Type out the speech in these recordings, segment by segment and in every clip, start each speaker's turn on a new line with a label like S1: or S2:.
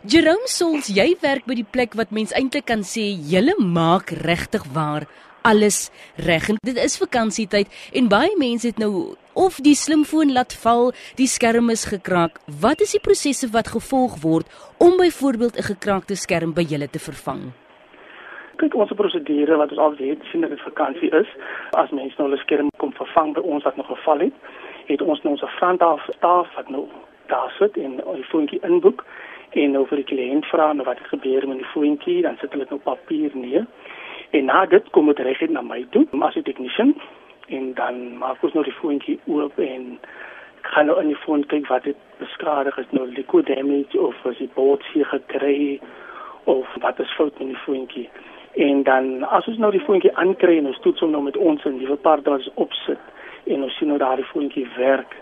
S1: Jerome Sols, jy werk by die plek wat mens eintlik kan sê julle maak regtig waar alles reg. Dit is vakansietyd en baie mense het nou of die slimfoon laat val, die skerm is gekraak. Wat is die prosesse wat gevolg word om byvoorbeeld 'n gekraakte skerm by julle te vervang?
S2: Kyk, ons prosedure wat ons al weet sien dat dit vakansie is, as mense nou 'n skerm kom vervang by ons wat nog geval het, het ons nou ons front af staf wat nou daar sit en die foontjie inboek en nou vir die kliënt vra nou wat het gebeur met die foontjie, dan sit hulle dit op papier neer. En na dit kom dit reg na my toe, as 'n technician en dan maak ons nou die foontjie oop en gaan nou in die foon kyk wat dit beskadig is, nou liquid damage of as die boord hier gekry of wat is fout met die foontjie. En dan as ons nou die foontjie aankry en ons toets hom nou met ons in die wat ons opsit en ons sien nou daai foontjie werk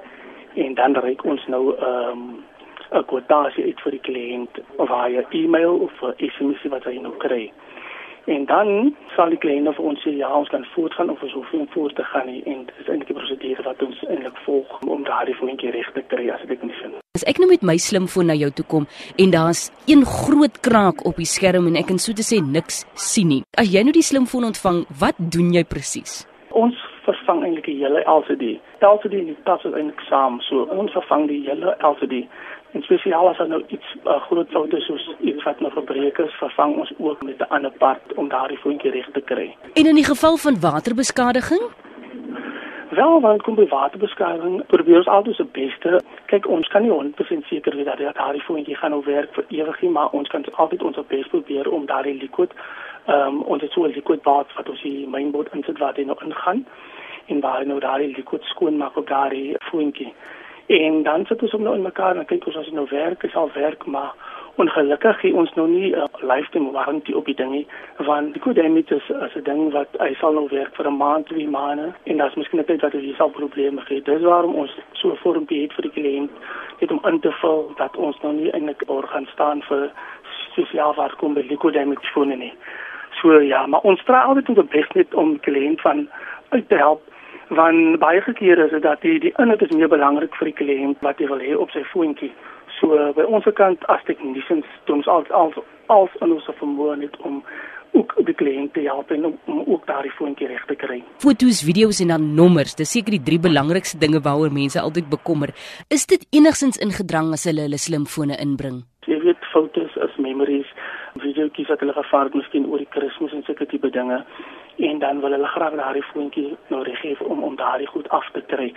S2: en dan reik ons nou ehm um, 'n kwotasie uit vir die kliënt of via e-mail of SMS wat hy nou kry. En dan sal die kliënt vir ons sê ja, ons kan voortgaan of ons hoef nie voort te gaan nie en dit is eintlik die prosedure wat ons eintlik volg om daardie voetjie reg te kry as ek nie vind.
S1: As ek nou met my slimfoon na jou toe kom en daar's een groot kraak op die skerm en ek kan so te sê niks sien nie. As jy nou die slimfoon ontvang, wat doen jy presies?
S2: Ons vervang eintlik die hele LCD. LCD en die tas is eintlik saam, so ons vervang die hele LCD. En spesiaal as daar nou iets uh, groot foute soos iets wat nou gebreek is, vervang ons ook met 'n ander part om daardie voetjie reg te kry.
S1: En in die geval van waterbeskadiging?
S2: Wel, wanneer kom by waterbeskadiging, probeer ons altyd se beste. Kyk, ons kan nie 100% seker wees dat daardie voetjie gaan nou werk vir ewig nie, maar ons kan altyd ons bes probeer om daardie liquid ehm um, ons het so 'n liquid bath wat ons die mainboard insit waar dit nou ingaan en waar nou daardie liquid skoon maak op daardie voetjie. En dan sit ons om nou in mekaar en kyk ons as dit nou werk, is al werk, maar ongelukkig gee ons nou nie 'n uh, lifetime warranty op die ding nie, want die kodemit is as 'n ding wat hy sal nou werk vir 'n maand, twee maande en daar's miskien 'n tyd wat hy sal probleme gee. Dis waarom ons so 'n vormpie het vir die kliënt, net om in te vul dat ons nou nie eintlik oor gaan staan vir spesiaal wat kom by kodemit fone nie. So ja, maar ons straal altyd tot die beste net om kliënt van uit te help want baie kere is dit dat die die inhoud is meer belangrik vir die kliënt wat hy wil hê op sy foontjie. So by ons kant as technicians doen ons al al als in ons vermoë net om ook die kliënt te help en om, om ook daardie foontjie reg te kry.
S1: Fotos, video's en dan nommers, dis seker die drie belangrikste dinge waaroor mense altyd bekommer. Is dit enigstens ingedrang as hulle hulle slimfone inbring?
S2: Jy weet fotos is memories, videoetjies wat hulle gevaar het miskien oor die Kersfees en sulke tipe dinge en dan wil hulle graag daardie foontjie nou reggeef om om daardie goed af te kry.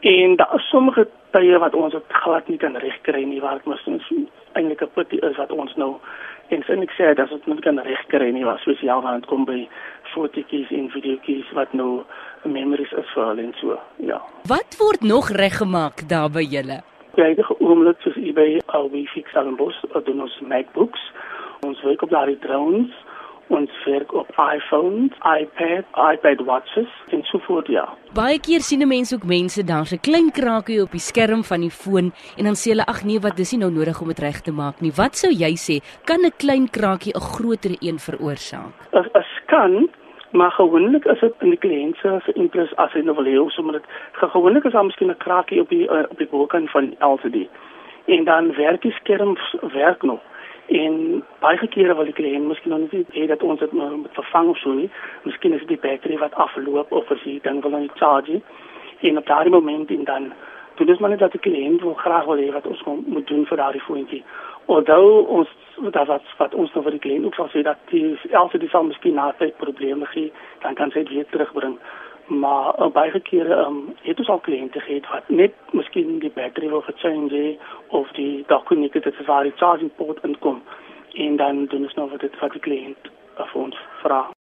S2: En daar is sommige tye wat ons dit glad nie kan regkry nie waar dit mos eintlik 'n pity is wat ons nou en sin ek sê dat dit nie kan regkry nie was spesiaal want kom by fotootjies en videoetjies wat nou memories is vir hulle en so. Ja.
S1: Wat word nog reggemaak daar by julle?
S2: Het oomblik soos eBay al wie fix al 'n bos of doen ons MacBooks. Ons werk op daardie drones ons werk op iPhones, iPad, iPad watches en so voort ja.
S1: Baie keer sien 'n mens ook mense daar's 'n klein kraakie op die skerm van die foon en dan sê hulle ag nee wat dis nie nou nodig om dit reg te maak nie. Wat sou jy sê kan 'n klein kraakie 'n groter een veroorsaak?
S2: As as kan maar gewoonlik is dit in die kliënt se interesse as hy nou wil hê sommer dit gewoonlik is daar miskien 'n kraakie op die uh, op die bokant van LCD. En dan werk die skerm werk nog. En baie kere wil die kliënt miskien nog nie hê dat ons dit moet vervang of so nie. Miskien is dit die battery wat afloop of as jy dan wil net charge. En op daardie moment en dan doen ons maar net dat die kliënt wil graag wil hê wat ons moet doen vir daardie foontjie. Alhoewel ons dat wat wat ons nou vir die kliënt ook sal sê dat die else die sal miskien na tyd probleme gee, dan kan sy dit weer terugbring maar uh, baie kere um, het ons al kliënte gehad wat net miskien die battery wil gechange of die dokument dit is waar die charging port inkom. En dan doen ons nou wat dit vir die kliënt uh, vir ons vra